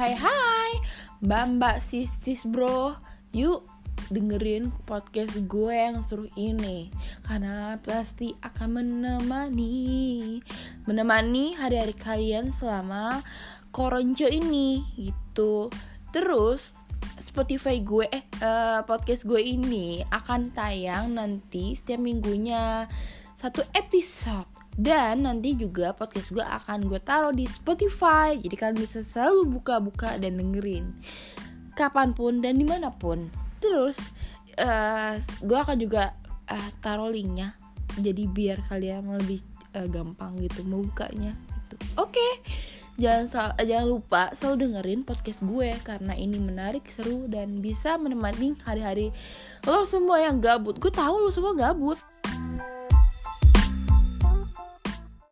Hai hai. Hai Mbak mbak sis sis bro. Yuk dengerin podcast gue yang seru ini. Karena pasti akan menemani Menemani hari-hari kalian selama koronco ini gitu. Terus Spotify gue eh uh, podcast gue ini akan tayang nanti setiap minggunya satu episode. Dan nanti juga podcast gue akan gue taruh di Spotify. Jadi kalian bisa selalu buka-buka dan dengerin. Kapan pun dan di mana pun. Terus uh, gue akan juga uh, taruh linknya. Jadi biar kalian lebih uh, gampang gitu mau bukanya gitu. oke. Okay. jangan jangan lupa selalu dengerin podcast gue karena ini menarik seru dan bisa menemani hari-hari lo semua yang gabut. Gue tahu lo semua gabut